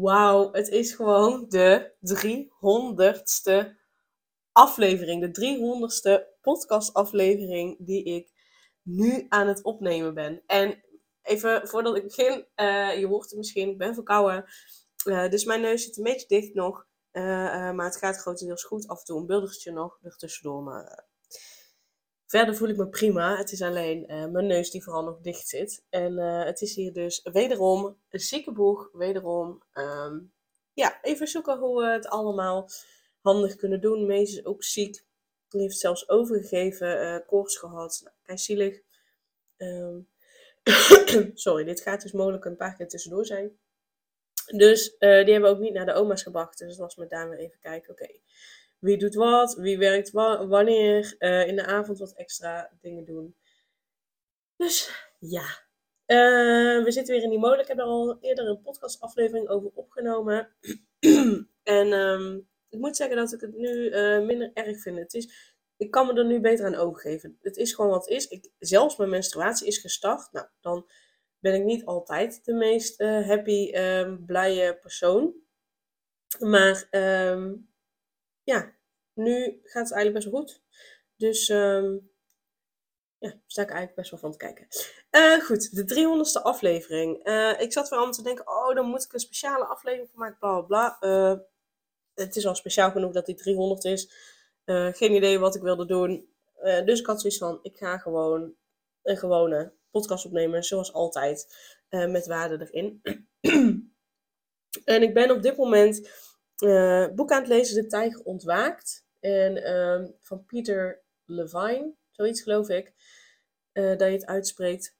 Wauw, het is gewoon de 300ste aflevering. De 300ste podcastaflevering die ik nu aan het opnemen ben. En even voordat ik begin, uh, je hoort het misschien, ik ben verkouden. Uh, dus mijn neus zit een beetje dicht nog. Uh, maar het gaat grotendeels goed. Af en toe een buldertje nog ertussendoor. Maar Verder voel ik me prima. Het is alleen uh, mijn neus die vooral nog dicht zit. En uh, het is hier dus wederom een ziekenboeg. Wederom um, ja, even zoeken hoe we het allemaal handig kunnen doen. Mees is ook ziek. Die heeft zelfs overgegeven, uh, koorts gehad. Nou, zielig. Um, sorry, dit gaat dus mogelijk een paar keer tussendoor zijn. Dus die hebben we ook niet naar de oma's gebracht. Dus het was met weer even kijken. Oké, wie doet wat, wie werkt wanneer, uh, in de avond wat extra dingen doen. Dus ja, uh, we zitten weer in die molen. Ik heb er al eerder een podcastaflevering over opgenomen. en um, ik moet zeggen dat ik het nu uh, minder erg vind. Het is, ik kan me er nu beter aan overgeven. Het is gewoon wat is. Ik, zelfs mijn menstruatie is gestart. Nou, dan ben ik niet altijd de meest happy, um, blije persoon. Maar um, ja, nu gaat het eigenlijk best wel goed. Dus um, ja, sta ik eigenlijk best wel van te kijken. Uh, goed, de 300ste aflevering. Uh, ik zat weer aan te denken, oh, dan moet ik een speciale aflevering voor maken, bla bla bla. Uh, het is al speciaal genoeg dat die 300 is. geen idee wat ik wilde doen. dus ik had zoiets van, ik ga gewoon een gewone podcast opnemen, zoals altijd, met waarde erin. en ik ben op dit moment uh, boek aan het lezen, De Tijger Ontwaakt. En um, van Peter Levine, zoiets geloof ik, uh, dat je het uitspreekt.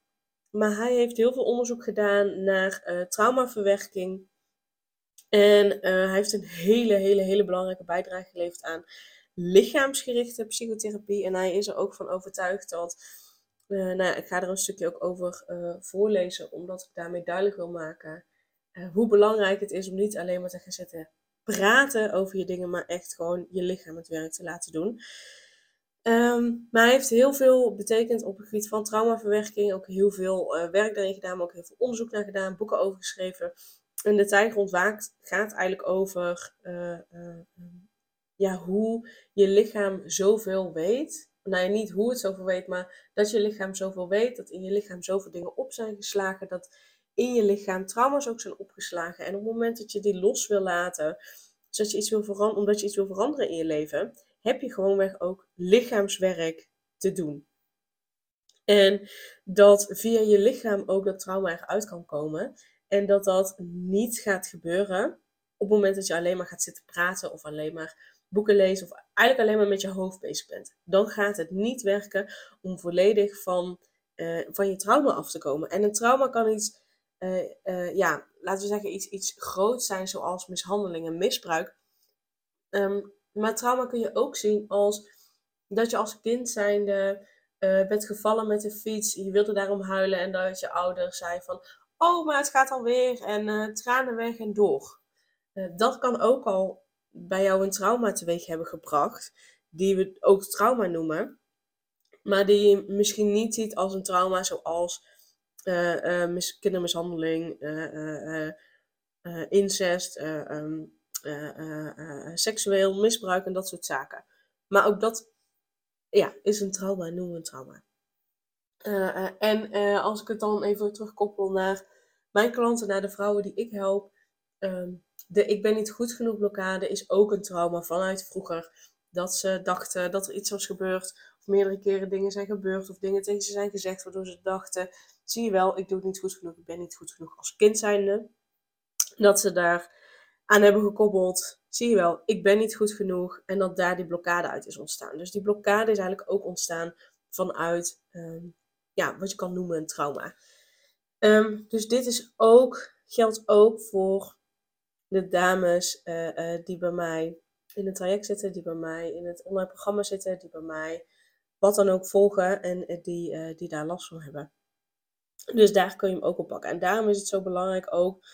Maar hij heeft heel veel onderzoek gedaan naar uh, traumaverwerking. En hij heeft een hele, hele, hele belangrijke bijdrage geleverd aan lichaamsgerichte psychotherapie. En hij is er ook van overtuigd dat. nou ja, ik ga er een stukje ook over voorlezen, omdat ik daarmee duidelijk wil maken hoe belangrijk het is om niet alleen maar te gaan zitten praten over je dingen, maar echt gewoon je lichaam het werk te laten doen. Ehm, maar hij heeft heel veel betekend op het gebied van traumaverwerking. Ook heel veel uh, werk daarin gedaan, maar ook heel veel onderzoek naar gedaan, boeken over geschreven. En de Tijger ontwaakt gaat eigenlijk over uh, uh, ja, hoe je lichaam zoveel weet. Nou, niet hoe het zoveel weet, maar dat je lichaam zoveel weet. Dat in je lichaam zoveel dingen op zijn geslagen. Dat in je lichaam trauma's ook zijn opgeslagen. En op het moment dat je die los wil laten, zodat je iets wil veranderen, omdat je iets wil veranderen in je leven, heb je gewoonweg ook lichaamswerk te doen. En dat via je lichaam ook dat trauma eruit kan komen. En dat dat niet gaat gebeuren op het moment dat je alleen maar gaat zitten praten of alleen maar boeken lezen of eigenlijk alleen maar met je hoofd bezig bent. Dan gaat het niet werken om volledig van, uh, van je trauma af te komen. En een trauma kan iets uh, ja, laten we zeggen, iets, iets groots zijn, zoals mishandeling en misbruik. Um, maar trauma kun je ook zien als dat je als kind zijnde uh, bent gevallen met de fiets, je wilde daarom huilen en dat je ouder zei van, oh, maar het gaat alweer en tranen weg en door. dat kan ook al bij jou een trauma teweeg hebben gebracht, die we ook trauma noemen, maar die je misschien niet ziet als een trauma zoals kindermishandeling, incest, seksueel misbruik en dat soort zaken. Maar ook dat ja, is een trauma, noemen we een trauma. en als ik het dan even terugkoppel naar mijn klanten, naar de vrouwen die ik help. Um, de ik ben niet goed genoeg blokkade is ook een trauma vanuit vroeger. Dat ze dachten dat er iets was gebeurd, of meerdere keren dingen zijn gebeurd, of dingen tegen ze zijn gezegd, waardoor ze dachten: zie je wel, ik doe het niet goed genoeg, ik ben niet goed genoeg als kind zijnde. Dat ze daar aan hebben gekoppeld, zie je wel, ik ben niet goed genoeg. En dat daar die blokkade uit is ontstaan. Dus die blokkade is eigenlijk ook ontstaan vanuit, ehm, ja, wat je kan noemen een trauma. Um, dus dit is ook, geldt ook voor de dames eh, eh, die bij mij in het traject zitten, die bij mij in het online programma zitten, die bij mij wat dan ook volgen en eh, die, die daar last van hebben. Dus daar kun je hem ook op pakken. En daarom is het zo belangrijk ook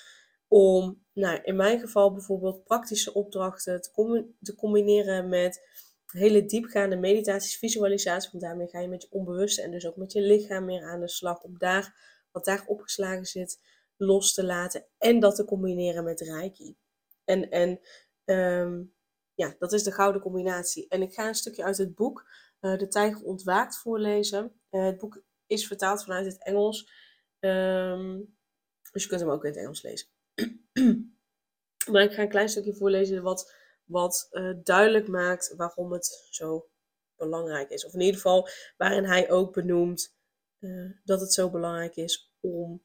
om, nou, in mijn geval bijvoorbeeld praktische opdrachten te, combineren met hele diepgaande meditaties, visualisaties. Want daarmee ga je met je onbewuste en dus ook met je lichaam meer aan de slag. Om daar, wat daar opgeslagen zit, los te laten. En dat te combineren met Reiki. En, en ehm, ja, dat is de gouden combinatie. En ik ga een stukje uit het boek uh, De Tijger Ontwaakt voorlezen. Uh, het boek is vertaald vanuit het Engels. Ehm, dus je kunt hem ook in het Engels lezen. maar ik ga een klein stukje voorlezen wat, wat uh, duidelijk maakt waarom het zo belangrijk is. Of in ieder geval waarin hij ook benoemt dat het zo belangrijk is om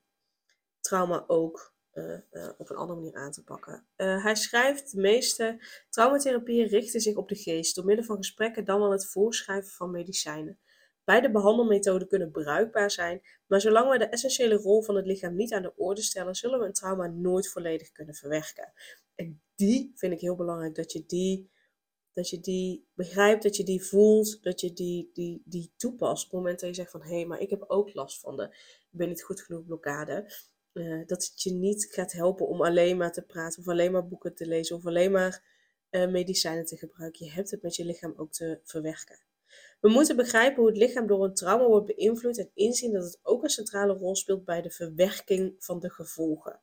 trauma ook uh, op een andere manier aan te pakken. Hij schrijft: De meeste traumatherapieën richten zich op de geest door middel van gesprekken dan wel het voorschrijven van medicijnen. Beide behandelmethoden kunnen bruikbaar zijn, maar zolang we de essentiële rol van het lichaam niet aan de orde stellen, zullen we een trauma nooit volledig kunnen verwerken. En die vind ik heel belangrijk, dat je die, dat je die begrijpt, dat je die voelt, dat je die, die, die toepast. Op het moment dat je zegt van, hé, hey, maar ik heb ook last van de, ik ben niet goed genoeg blokkade uh, dat het je niet gaat helpen om alleen maar te praten of alleen maar boeken te lezen of alleen maar uh, medicijnen te gebruiken. Je hebt het met je lichaam ook te verwerken. We moeten begrijpen hoe het lichaam door een trauma wordt beïnvloed en inzien dat het ook een centrale rol speelt bij de verwerking van de gevolgen.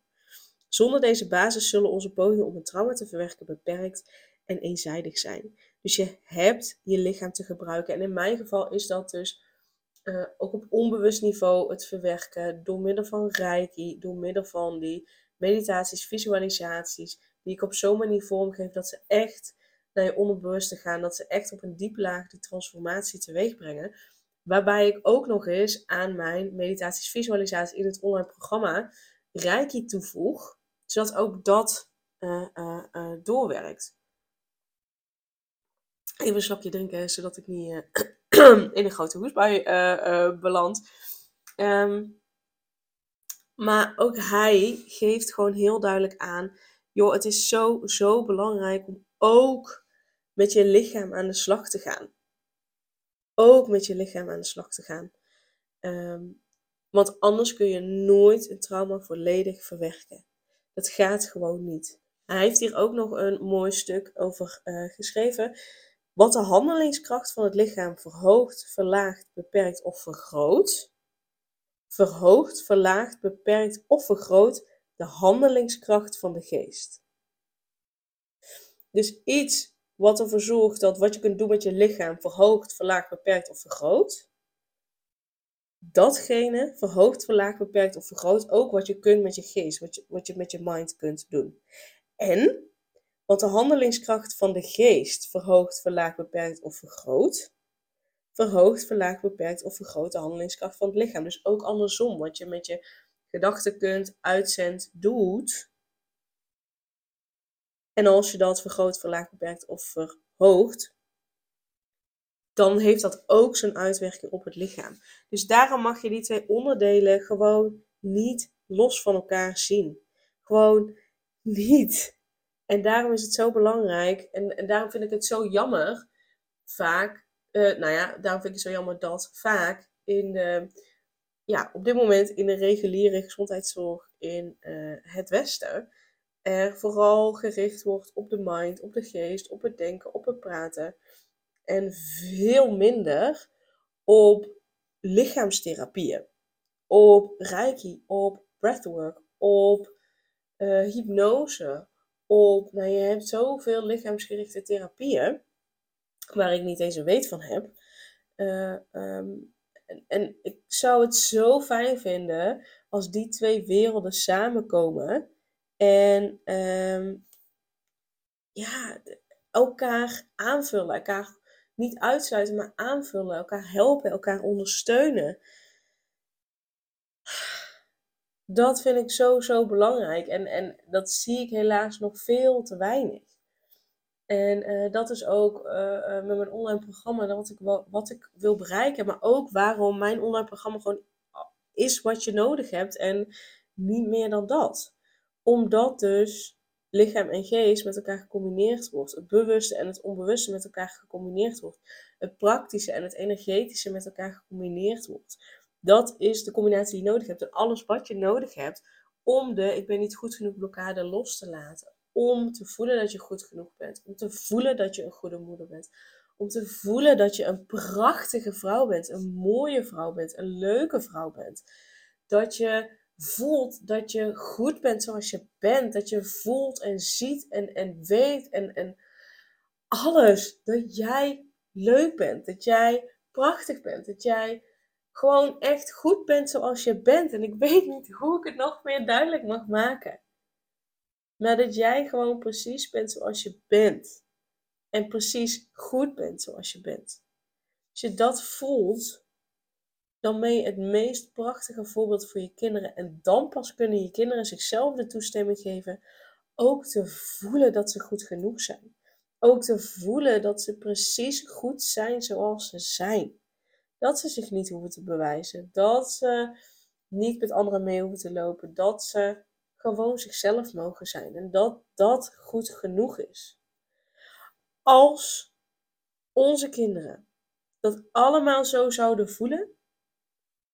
Zonder deze basis zullen onze pogingen om een trauma te verwerken beperkt en eenzijdig zijn. Dus je hebt je lichaam te gebruiken. En in mijn geval is dat dus uh, ook op onbewust niveau het verwerken door middel van reiki, door middel van die meditaties, visualisaties, die ik op zo'n manier vormgeef dat ze echt naar je onderbewuste gaan, dat ze echt op een diepe laag die transformatie teweeg brengen. Waarbij ik ook nog eens aan mijn meditaties, visualisaties in het online programma reiki toevoeg, zodat ook dat uh, uh, doorwerkt. Even een slapje drinken, zodat ik niet in een grote hoesbui uh, beland. Ehm, maar ook hij geeft gewoon heel duidelijk aan: joh, het is zo, zo belangrijk om ook met je lichaam aan de slag te gaan. Ook met je lichaam aan de slag te gaan. Ehm, want anders kun je nooit een trauma volledig verwerken. Dat gaat gewoon niet. Hij heeft hier ook nog een mooi stuk over uh, geschreven. Wat de handelingskracht van het lichaam verhoogt, verlaagt, beperkt of vergroot. Verhoogt, verlaagt, beperkt of vergroot de handelingskracht van de geest. Dus iets wat ervoor zorgt dat wat je kunt doen met je lichaam verhoogt, verlaagt, beperkt of vergroot. Datgene verhoogt, verlaagt, beperkt of vergroot ook wat je kunt met je geest, wat je, wat met je mind kunt doen. En want de handelingskracht van de geest verhoogt, verlaagt, beperkt of vergroot. Verhoogt, verlaagt, beperkt of vergroot de handelingskracht van het lichaam. Dus ook andersom, wat je met je gedachten kunt, uitzendt, doet. En als je dat vergroot, verlaagt, beperkt of verhoogt, dan heeft dat ook zijn uitwerking op het lichaam. Dus daarom mag je die twee onderdelen gewoon niet los van elkaar zien. Gewoon niet. En daarom is het zo belangrijk. En, en daarom vind ik het zo jammer, vaak. Uh, nou ja, daarom vind ik het zo jammer dat vaak in de, ja, op dit moment in de reguliere gezondheidszorg in uh, het Westen er vooral gericht wordt op de mind, op de geest, op het denken, op het praten. En veel minder op lichaamstherapieën, op reiki, op breathwork, op uh, hypnose, op, nou je hebt zoveel lichaamsgerichte therapieën, waar ik niet eens een weet van heb. Uh, um, en, en, ik zou het zo fijn vinden als die twee werelden samenkomen en um, ja, elkaar aanvullen, elkaar niet uitsluiten, maar aanvullen, elkaar helpen, elkaar ondersteunen dat vind ik zo, zo belangrijk. En, en dat zie ik helaas nog veel te weinig. En uh, dat is ook uh, uh, met mijn online programma wat ik, wat ik wil bereiken. Maar ook waarom mijn online programma gewoon is wat je nodig hebt. En niet meer dan dat. Omdat dus lichaam en geest met elkaar gecombineerd wordt. Het bewuste en het onbewuste met elkaar gecombineerd wordt. Het praktische en het energetische met elkaar gecombineerd wordt. Dat is de combinatie die je nodig hebt. En alles wat je nodig hebt om de ik ben niet goed genoeg blokkade los te laten. Om te voelen dat je goed genoeg bent. Om te voelen dat je een goede moeder bent. Om te voelen dat je een prachtige vrouw bent. Een mooie vrouw bent. Een leuke vrouw bent. Dat je voelt dat je goed bent zoals je bent. Dat je voelt en ziet en, en weet en, en alles. Dat jij leuk bent. Dat jij prachtig bent. Dat jij gewoon echt goed bent zoals je bent. En ik weet niet hoe ik het nog meer duidelijk mag maken. Maar dat jij gewoon precies bent zoals je bent. En precies goed bent zoals je bent. Als je dat voelt, je het meest prachtige voorbeeld voor je kinderen. En dan pas kunnen je kinderen zichzelf de toestemming geven ook te voelen dat ze goed genoeg zijn. Ook te voelen dat ze precies goed zijn zoals ze zijn. Dat ze zich niet hoeven te bewijzen. Dat ze niet met anderen mee hoeven te lopen. Dat ze gewoon zichzelf mogen zijn. En dat dat goed genoeg is. Als onze kinderen dat allemaal zo zouden voelen,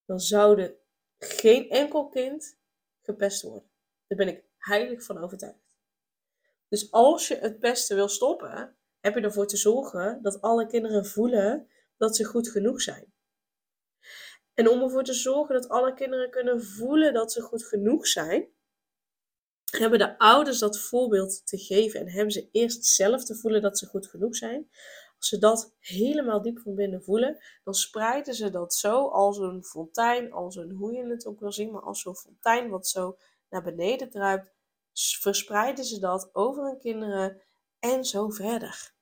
dan zouden geen enkel kind gepest worden. Daar ben ik heilig van overtuigd. Dus als je het pesten wil stoppen, heb je ervoor te zorgen dat alle kinderen voelen dat ze goed genoeg zijn. En om ervoor te zorgen dat alle kinderen kunnen voelen dat ze goed genoeg zijn, hebben de ouders dat voorbeeld te geven en hebben ze eerst zelf te voelen dat ze goed genoeg zijn. Als ze dat helemaal diep van binnen voelen, dan spreiden ze dat zo als een fontein, als een, hoe je het ook wil zien, maar als zo'n fontein wat zo naar beneden druipt, verspreiden ze dat over hun kinderen en zo verder.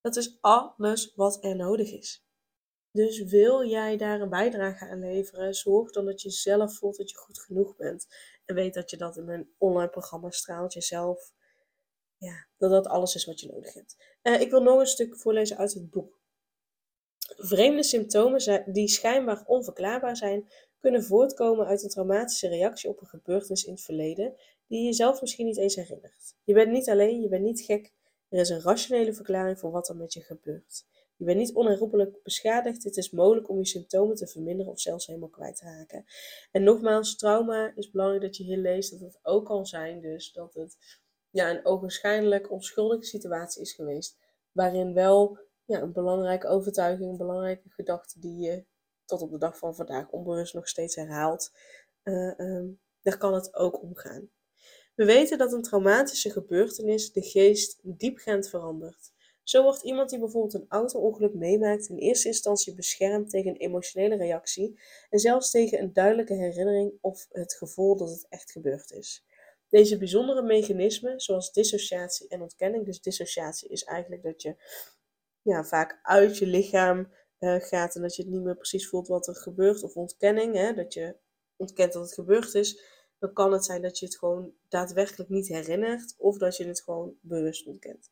Dat is alles wat er nodig is. Dus wil jij daar een bijdrage aan leveren, zorg dan dat je zelf voelt dat je goed genoeg bent. En weet dat je dat in een online programma straalt jezelf. Ja, dat dat alles is wat je nodig hebt. Uh, ik wil nog een stuk voorlezen uit het boek. Vreemde symptomen die schijnbaar onverklaarbaar zijn, kunnen voortkomen uit een traumatische reactie op een gebeurtenis in het verleden, die je zelf misschien niet eens herinnert. Je bent niet alleen, je bent niet gek. Er is een rationele verklaring voor wat er met je gebeurt. Je bent niet onherroepelijk beschadigd. Het is mogelijk om je symptomen te verminderen of zelfs helemaal kwijt te raken. En nogmaals, trauma is belangrijk dat je hier leest dat het ook kan zijn dus dat het ja, een ogenschijnlijk onschuldige situatie is geweest. Waarin wel ja, een belangrijke overtuiging, een belangrijke gedachte die je tot op de dag van vandaag onbewust nog steeds herhaalt. Uh, daar kan het ook om gaan. We weten dat een traumatische gebeurtenis de geest diepgaand verandert. Zo wordt iemand die bijvoorbeeld een auto-ongeluk meemaakt in eerste instantie beschermd tegen een emotionele reactie en zelfs tegen een duidelijke herinnering of het gevoel dat het echt gebeurd is. Deze bijzondere mechanismen, zoals dissociatie en ontkenning, dus dissociatie is eigenlijk dat je ja, vaak uit je lichaam uh, gaat en dat je het niet meer precies voelt wat er gebeurt, of ontkenning, hè, dat je ontkent dat het gebeurd is, dan kan het zijn dat je het gewoon daadwerkelijk niet herinnert of dat je het gewoon bewust ontkent.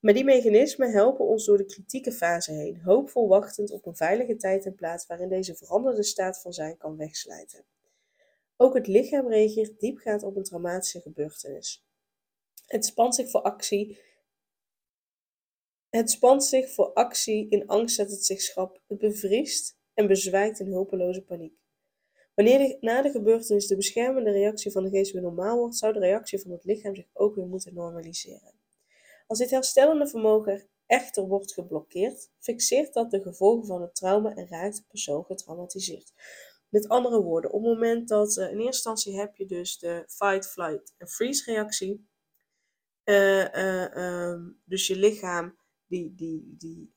Maar die mechanismen helpen ons door de kritieke fase heen, hoopvol wachtend op een veilige tijd en plaats waarin deze veranderde staat van zijn kan wegslijten. Ook het lichaam reageert diepgaand op een traumatische gebeurtenis. Het spant zich voor actie. Het spant zich voor actie, in angst zet het zich schrap, het bevriest en bezwijkt in hulpeloze paniek. Wanneer na de gebeurtenis de beschermende reactie van de geest weer normaal wordt, zou de reactie van het lichaam zich ook weer moeten normaliseren. Als dit herstellende vermogen echter wordt geblokkeerd, fixeert dat de gevolgen van het trauma en raakt de persoon getraumatiseerd. Met andere woorden, op het moment dat uh, in eerste instantie heb je dus de fight, flight en freeze reactie. Uh, dus je lichaam die, die, die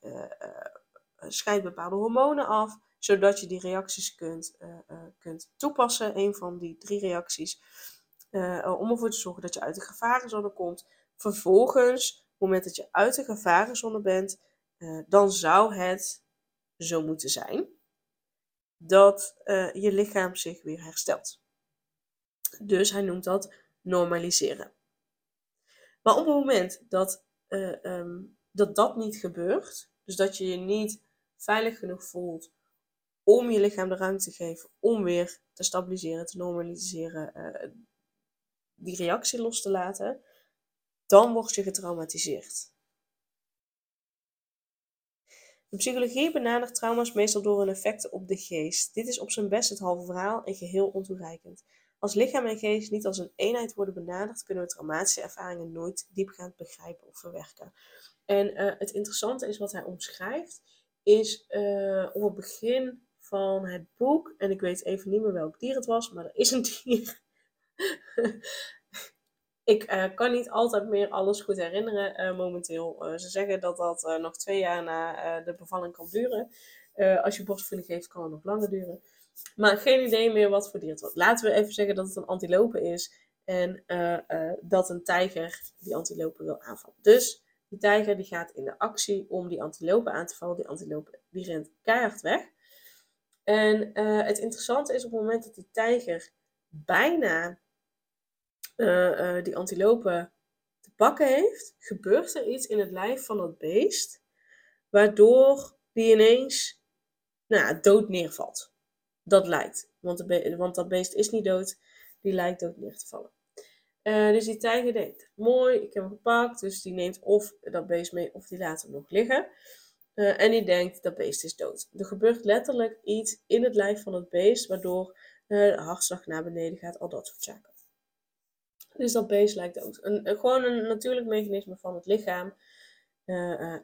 scheidt bepaalde hormonen af, zodat je die reacties kunt, kunt toepassen. Een van die drie reacties. om ervoor te zorgen dat je uit de gevarenzone komt. Vervolgens, op het moment dat je uit de gevarenzone bent, dan zou het zo moeten zijn dat uh, je lichaam zich weer herstelt. Dus hij noemt dat normaliseren. Maar op het moment dat, uh, um, dat dat niet gebeurt, dus dat je je niet veilig genoeg voelt om je lichaam de ruimte te geven om weer te stabiliseren, te normaliseren, die reactie los te laten, dan word je getraumatiseerd. De psychologie benadert trauma's meestal door hun effecten op de geest. Dit is op zijn best het halve verhaal en geheel ontoereikend. Als lichaam en geest niet als een eenheid worden benaderd, kunnen we traumatische ervaringen nooit diepgaand begrijpen of verwerken. En uh, het interessante is wat hij omschrijft, is uh, op het begin van het boek, en ik weet even niet meer welk dier het was, maar er is een dier. ik uh, kan niet altijd meer alles goed herinneren momenteel. ze zeggen dat dat nog twee jaar na de bevalling kan duren. als je borstvoeding geeft, kan het nog langer duren. Maar geen idee meer wat voor dier het was. Laten we even zeggen dat het een antilope is. En dat een tijger die antilope wil aanvallen. Dus die tijger die gaat in de actie om die antilope aan te vallen. Die antilope die rent keihard weg. En het interessante is op het moment dat die tijger bijna uh, uh, die antilope te pakken heeft, gebeurt er iets in het lijf van dat beest, waardoor die ineens nou, dood neervalt. Dat lijkt. Want, want dat beest is niet dood, die lijkt dood neer te vallen. Uh, dus die tijger denkt, mooi, ik heb hem gepakt. Dus die neemt of dat beest mee of die laat hem nog liggen. En die denkt, dat beest is dood. Er gebeurt letterlijk iets in het lijf van het beest, waardoor uh, de hartslag naar beneden gaat, al dat soort zaken. Dus dat beest lijkt dood. Een, gewoon een natuurlijk mechanisme van het lichaam.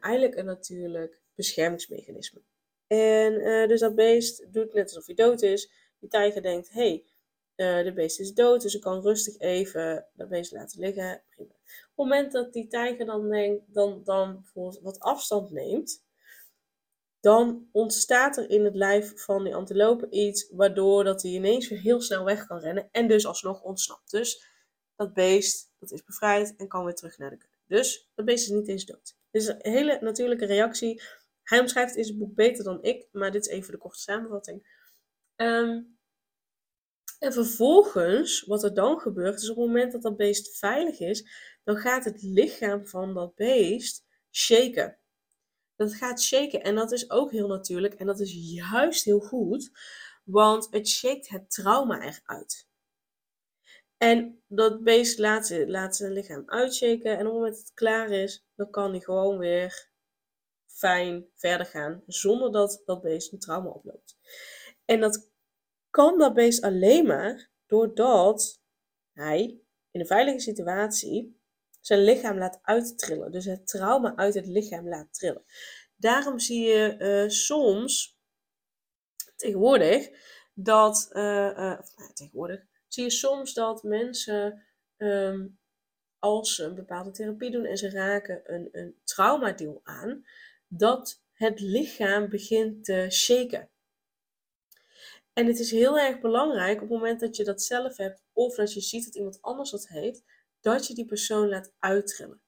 eigenlijk een natuurlijk beschermingsmechanisme. En dus dat beest doet net alsof hij dood is. Die tijger denkt, hey, uh, de beest is dood, dus ik kan rustig even dat beest laten liggen. Prima. Op het moment dat die tijger dan, denkt, dan, dan bijvoorbeeld wat afstand neemt, dan ontstaat er in het lijf van die antilope iets waardoor dat hij ineens weer heel snel weg kan rennen en dus alsnog ontsnapt. Dus dat beest dat is bevrijd en kan weer terug naar de kudde. Dus dat beest is niet eens dood. Dit is een hele natuurlijke reactie. Hij omschrijft in zijn boek beter dan ik, maar dit is even de korte samenvatting. Um, en vervolgens, wat er dan gebeurt, is op het moment dat dat beest veilig is, dan gaat het lichaam van dat beest shaken. Dat gaat shaken en dat is ook heel natuurlijk en dat is juist heel goed, want het shakt het trauma eruit. En dat beest laat, laat zijn lichaam uitshaken en op het moment dat het klaar is, dan kan hij gewoon weer fijn verder gaan zonder dat dat beest een trauma oploopt. En dat kan dat beest alleen maar doordat hij in een veilige situatie zijn lichaam laat uittrillen. Dus het trauma uit het lichaam laat trillen. Daarom zie je uh, soms tegenwoordig dat, uh, nou, tegenwoordig, zie je soms dat mensen um, als ze een bepaalde therapie doen en ze raken een, een aan, dat het lichaam begint te shaken. En het is heel erg belangrijk op het moment dat je dat zelf hebt, of dat je ziet dat iemand anders dat heeft, dat je die persoon laat uittrillen.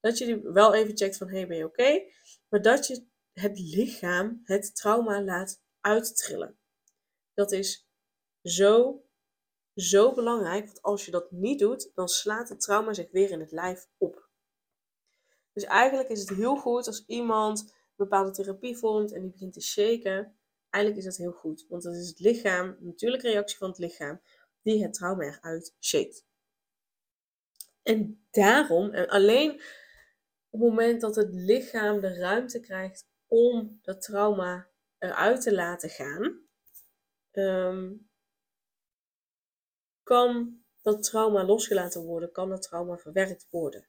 Dat je die wel even checkt van, hey, ben je oké? Maar dat je het lichaam, het trauma laat uittrillen. Dat is zo, zo belangrijk, want als je dat niet doet, dan slaat het trauma zich weer in het lijf op. Dus eigenlijk is het heel goed als iemand een bepaalde therapie vormt en die begint te shaken, Eigenlijk is dat heel goed, want dat is het lichaam, de natuurlijke reactie van het lichaam, die het trauma eruit shake. En daarom, en alleen op het moment dat het lichaam de ruimte krijgt om dat trauma eruit te laten gaan, ehm, kan dat trauma losgelaten worden, kan dat trauma verwerkt worden.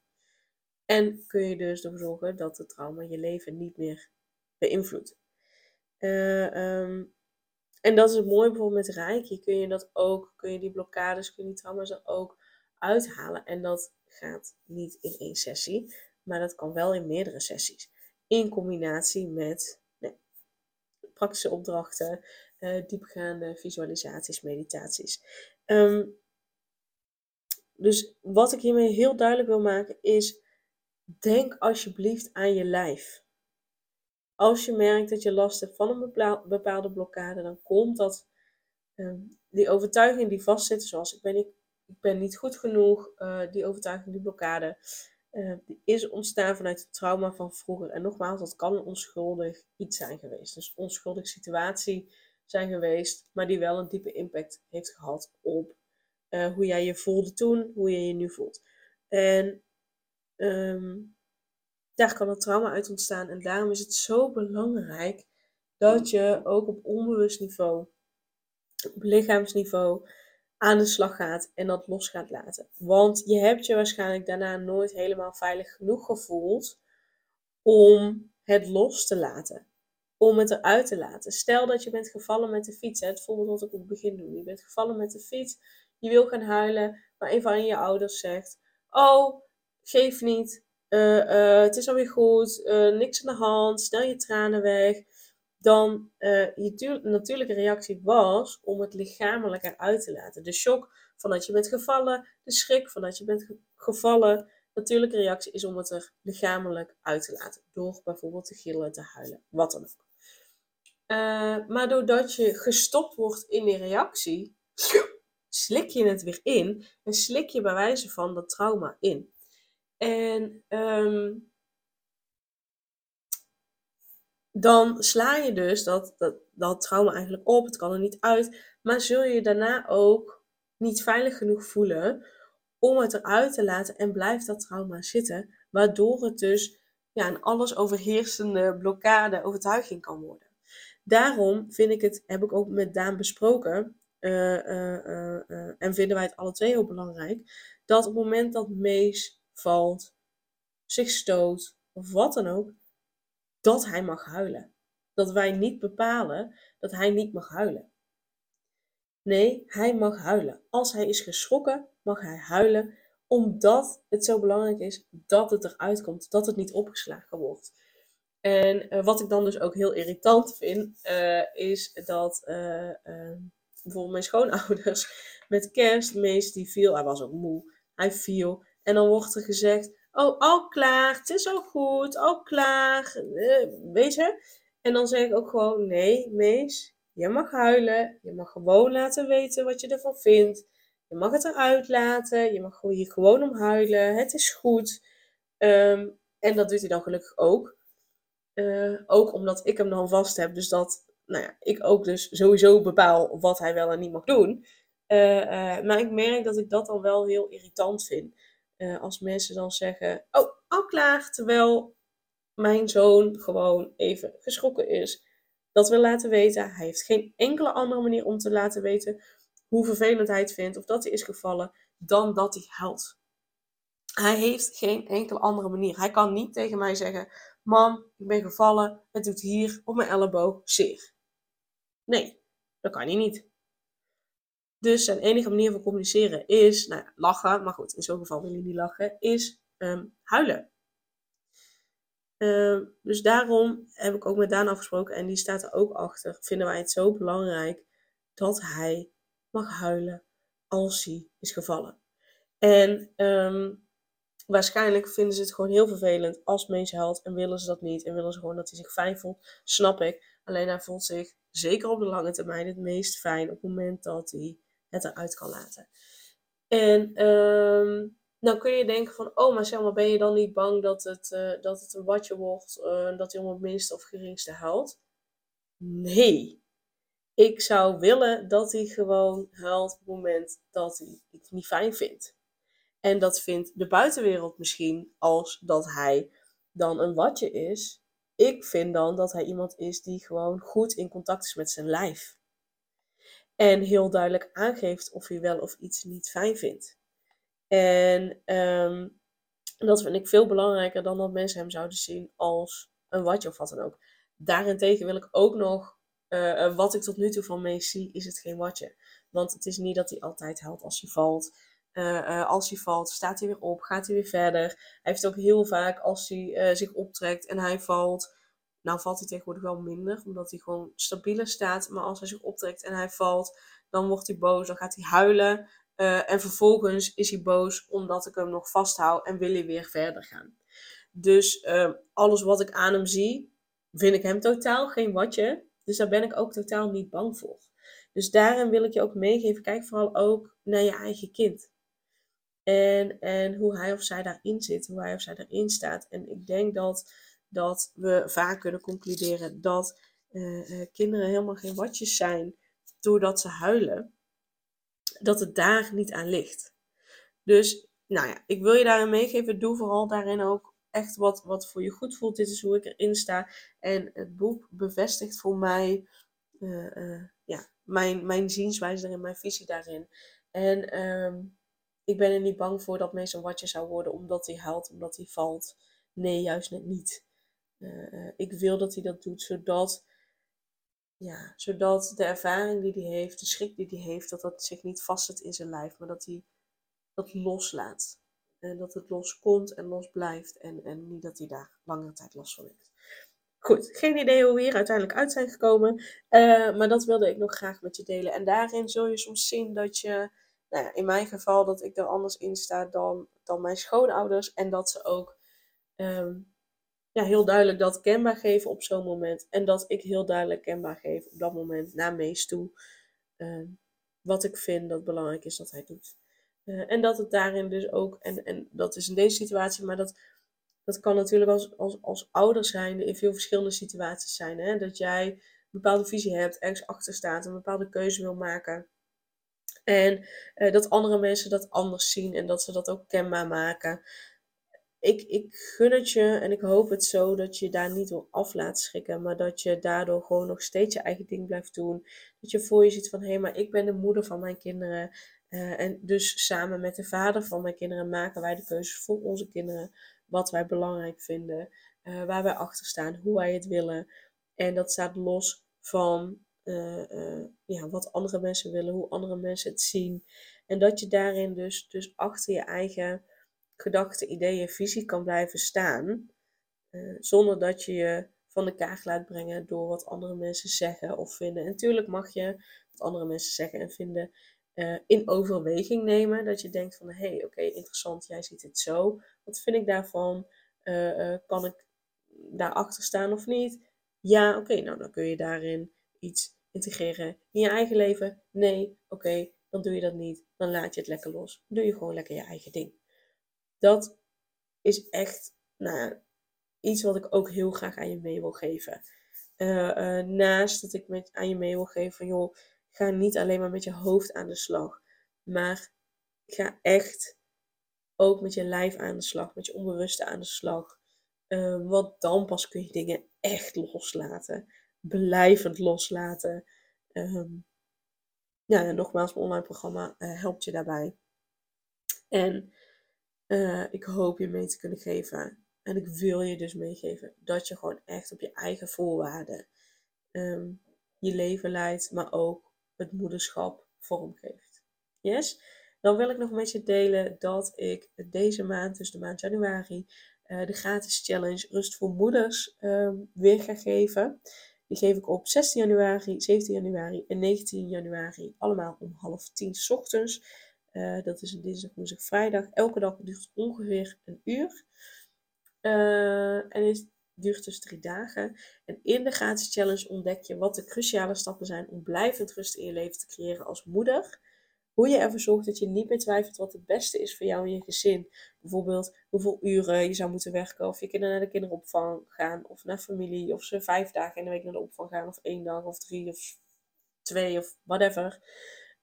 En kun je dus ervoor zorgen dat het trauma je leven niet meer beïnvloedt. Uh, um, en dat is het mooie bijvoorbeeld met Reiki. Kun je dat ook, kun je die blokkades, kun je die trauma's er ook uithalen. En dat gaat niet in één sessie, maar dat kan wel in meerdere sessies. In combinatie met nee, praktische opdrachten, uh, diepgaande visualisaties, meditaties. Um, dus wat ik hiermee heel duidelijk wil maken is: denk alsjeblieft aan je lijf. Als je merkt dat je last hebt van een bepaalde blokkade, dan komt dat, ehm, die overtuiging die vastzit, zoals ik ben, ik, ik ben niet goed genoeg, uh, die overtuiging, die blokkade, uh, die is ontstaan vanuit het trauma van vroeger. En nogmaals, dat kan een onschuldig iets zijn geweest. Dus onschuldige situatie zijn geweest, maar die wel een diepe impact heeft gehad op eh, hoe jij je voelde toen, hoe je je nu voelt. En ehm, daar kan het trauma uit ontstaan. En daarom is het zo belangrijk dat je ook op onbewust niveau, op lichaamsniveau, aan de slag gaat en dat los gaat laten. Want je hebt je waarschijnlijk daarna nooit helemaal veilig genoeg gevoeld om het los te laten. Om het eruit te laten. Stel dat je bent gevallen met de fiets. Hè, het voorbeeld wat ik op het begin doe. Je bent gevallen met de fiets. Je wil gaan huilen. Maar een van je ouders zegt. Oh, geef niet. Uh, uh, het is alweer goed. Uh, niks aan de hand. Snel je tranen weg dan je natuurlijke reactie was om het lichamelijk eruit te laten. De shock van dat je bent gevallen, de schrik van dat je bent gevallen. Natuurlijke reactie is om het er lichamelijk uit te laten. Door bijvoorbeeld te gillen, te huilen, wat dan ook. Uh, maar doordat je gestopt wordt in die reactie, slik je het weer in en slik je bij wijze van dat trauma in. En um, dan sla je dus dat, dat, dat trauma eigenlijk op. Het kan er niet uit. Maar zul je daarna ook niet veilig genoeg voelen om het eruit te laten en blijft dat trauma zitten. Waardoor het dus ja, een alles overheersende blokkade, overtuiging kan worden. Daarom vind ik het, heb ik ook met Daan besproken, uh, uh, uh, en vinden wij het alle twee heel belangrijk, dat op het moment dat Mees valt, zich stoot of wat dan ook, dat hij mag huilen. Dat wij niet bepalen dat hij niet mag huilen. Nee, hij mag huilen. Als hij is geschrokken, mag hij huilen, omdat het zo belangrijk is dat het eruit komt, dat het niet opgeslagen wordt. En uh, wat ik dan dus ook heel irritant vind, uh, is dat uh, bijvoorbeeld mijn schoonouders met kerst, meest die viel, hij was ook moe, hij viel. En dan wordt er gezegd, Oh, al klaar. Het is al goed. Al klaar. Weet je? En dan zeg ik ook gewoon: nee, Mees. Je mag huilen. Je mag gewoon laten weten wat je ervan vindt. Je mag het eruit laten. Je mag hier gewoon om huilen. Het is goed. Um, en dat doet hij dan gelukkig ook. Uh, ook omdat ik hem dan vast heb. Dus dat nou ja, ik ook dus sowieso bepaal wat hij wel en niet mag doen. Uh, maar ik merk dat ik dat dan wel heel irritant vind. Als mensen dan zeggen: Oh, al klaar. Terwijl mijn zoon gewoon even geschrokken is. Dat wil laten weten. Hij heeft geen enkele andere manier om te laten weten hoe vervelend hij het vindt of dat hij is gevallen, dan dat hij huilt. Hij heeft geen enkele andere manier. Hij kan niet tegen mij zeggen: Mam, ik ben gevallen. Het doet hier op mijn elleboog zeer. Nee, dat kan hij niet. Dus zijn enige manier van communiceren is nou, lachen, maar goed, in zo'n geval wil hij niet lachen, is um, huilen. Uh, dus daarom heb ik ook met Daan afgesproken en die staat er ook achter. Vinden wij het zo belangrijk dat hij mag huilen als hij is gevallen. En um, waarschijnlijk vinden ze het gewoon heel vervelend als mensen huilt en willen ze dat niet. En willen ze gewoon dat hij zich fijn voelt. Snap ik. Alleen hij voelt zich zeker op de lange termijn het meest fijn op het moment dat hij het eruit kan laten. En um, dan kun je denken van, oh, maar maar, ben je dan niet bang dat het, uh, dat het een watje wordt, uh, dat hij om het minste of geringste huilt? Nee. Ik zou willen dat hij gewoon huilt op het moment dat hij het niet fijn vindt. En dat vindt de buitenwereld misschien als dat hij dan een watje is. Ik vind dan dat hij iemand is die gewoon goed in contact is met zijn lijf. En heel duidelijk aangeeft of hij wel of iets niet fijn vindt. En um, dat vind ik veel belangrijker dan dat mensen hem zouden zien als een watje of wat dan ook. Daarentegen wil ik ook nog, uh, wat ik tot nu toe van Mees zie, is het geen watje. Want het is niet dat hij altijd helpt als hij valt. Uh, uh, als hij valt, staat hij weer op, gaat hij weer verder. Hij heeft ook heel vaak, als hij zich optrekt en hij valt, nou valt hij tegenwoordig wel minder, omdat hij gewoon stabieler staat. Maar als hij zich optrekt en hij valt, dan wordt hij boos, dan gaat hij huilen. En vervolgens is hij boos omdat ik hem nog vasthoud en wil hij weer verder gaan. Dus uh, alles wat ik aan hem zie, vind ik hem totaal geen watje. Dus daar ben ik ook totaal niet bang voor. Dus daarin wil ik je ook meegeven, kijk vooral ook naar je eigen kind. En, en hoe hij of zij daarin zit, hoe hij of zij daarin staat. En ik denk dat dat we vaak kunnen concluderen dat uh, kinderen helemaal geen watjes zijn doordat ze huilen. dat het daar niet aan ligt. Dus, nou ja, ik wil je daarin meegeven. Doe vooral daarin ook echt wat, wat voor je goed voelt. Dit is hoe ik erin sta. En het boek bevestigt voor mij uh, ja, mijn, mijn zienswijze erin, mijn visie daarin. En um, ik ben er niet bang voor dat Mason watje zou worden omdat hij huilt, omdat hij valt. Nee, juist net niet. Uh, ik wil dat hij dat doet, zodat, ja, zodat de ervaring die hij heeft, de schrik die hij heeft, dat dat zich niet vastzet in zijn lijf, maar dat hij dat loslaat. En dat het los komt en los blijft en, en niet dat hij daar langere tijd last van heeft. Goed, geen idee hoe we hier uiteindelijk uit zijn gekomen, uh, maar dat wilde ik nog graag met je delen. En daarin zul je soms zien dat je nou in mijn geval dat ik er anders in sta dan, dan mijn schoonouders. En dat ze ook um, ja, heel duidelijk dat kenbaar geven op zo'n moment. En dat ik heel duidelijk kenbaar geef op dat moment naar Mees toe. Um, wat ik vind dat belangrijk is dat hij doet. Uh, en dat het daarin dus ook, en, en dat is in deze situatie, maar dat, dat kan natuurlijk als, als, als ouder zijn in veel verschillende situaties zijn. Hè? Dat jij een bepaalde visie hebt, ergens achter staat, een bepaalde keuze wil maken. En uh, dat andere mensen dat anders zien en dat ze dat ook kenbaar maken. Ik, ik gun het je en ik hoop het zo dat je daar niet door af laat schrikken, maar dat je daardoor gewoon nog steeds je eigen ding blijft doen. Dat je voor je ziet van hé, hey, maar ik ben de moeder van mijn kinderen. Uh, en dus samen met de vader van mijn kinderen maken wij de keuzes voor onze kinderen. Wat wij belangrijk vinden, uh, waar wij achter staan, hoe wij het willen. En dat staat los van uh, uh, ja, wat andere mensen willen, hoe andere mensen het zien. En dat je daarin dus, dus achter je eigen gedachten, ideeën, visie kan blijven staan. Uh, zonder dat je je van de kaart laat brengen door wat andere mensen zeggen of vinden. En natuurlijk mag je wat andere mensen zeggen en vinden in overweging nemen. Dat je denkt van, hé, hey, oké, interessant, jij ziet het zo. Wat vind ik daarvan? kan ik daarachter staan of niet? Ja, oké, nou dan kun je daarin iets integreren in je eigen leven? Nee, oké, dan doe je dat niet. Dan laat je het lekker los. Doe je gewoon lekker je eigen ding. Dat is echt nou, iets wat ik ook heel graag aan je mee wil geven. Uh, uh, naast dat ik met, aan je mee wil geven van joh, ga niet alleen maar met je hoofd aan de slag. Maar ga echt ook met je lijf aan de slag, met je onbewuste aan de slag. Uh, want dan pas kun je dingen echt loslaten blijvend loslaten. Um, ja, nogmaals, mijn online programma uh, helpt je daarbij. En uh, ik hoop je mee te kunnen geven. En ik wil je dus meegeven dat je gewoon echt op je eigen voorwaarden um, je leven leidt, maar ook het moederschap vormgeeft. Yes? Dan wil ik nog met je delen dat ik deze maand, dus de maand januari, uh, de gratis challenge Rust voor Moeders um, weer ga geven. Die geef ik op 16 januari, 17 januari en 19 januari. Allemaal om half tien ochtends. Uh, dat is een dinsdag, woensdag, vrijdag. Elke dag duurt ongeveer een uur. Uh, en het duurt dus drie dagen. En in de gratis challenge ontdek je wat de cruciale stappen zijn om blijvend rust in je leven te creëren als moeder. Hoe je ervoor zorgt dat je niet meer twijfelt wat het beste is voor jou en je gezin. Bijvoorbeeld hoeveel uren je zou moeten werken. Of je kinderen naar de kinderopvang gaan. Of naar familie. Of ze vijf dagen in de week naar de opvang gaan. Of één dag of drie of twee of whatever.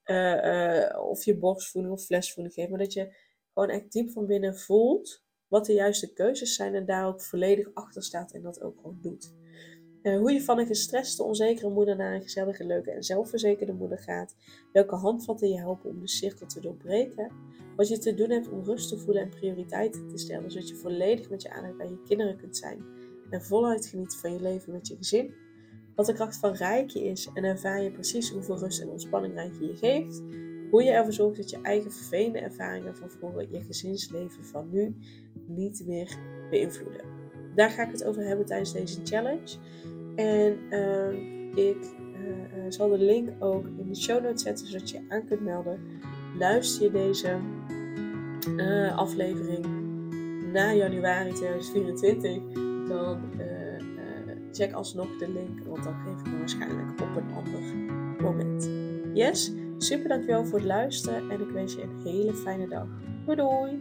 Uh, uh, of je borstvoeding of flesvoeding geeft. Maar dat je gewoon echt diep van binnen voelt wat de juiste keuzes zijn. En daar ook volledig achter staat en dat ook gewoon doet. Uh, hoe je van een gestreste, onzekere moeder naar een gezellige, leuke en zelfverzekerde moeder gaat. Welke handvatten je helpen om de cirkel te doorbreken. Wat je te doen hebt om rust te voelen en prioriteiten te stellen, zodat je volledig met je aandacht bij je kinderen kunt zijn. En voluit genieten van je leven met je gezin. Wat de kracht van rijkje is en ervaar je precies hoeveel rust en ontspanning rijkje je geeft. Hoe je ervoor zorgt dat je eigen vervelende ervaringen van vroeger je gezinsleven van nu niet meer beïnvloeden. Daar ga ik het over hebben tijdens deze challenge. En uh, ik uh, zal de link ook in de show notes zetten, zodat je aan kunt melden. Luister je deze uh, aflevering na januari 2024, dan check alsnog de link, want dan geef ik hem waarschijnlijk op een ander moment. Yes, super dankjewel voor het luisteren en ik wens je een hele fijne dag. Doei!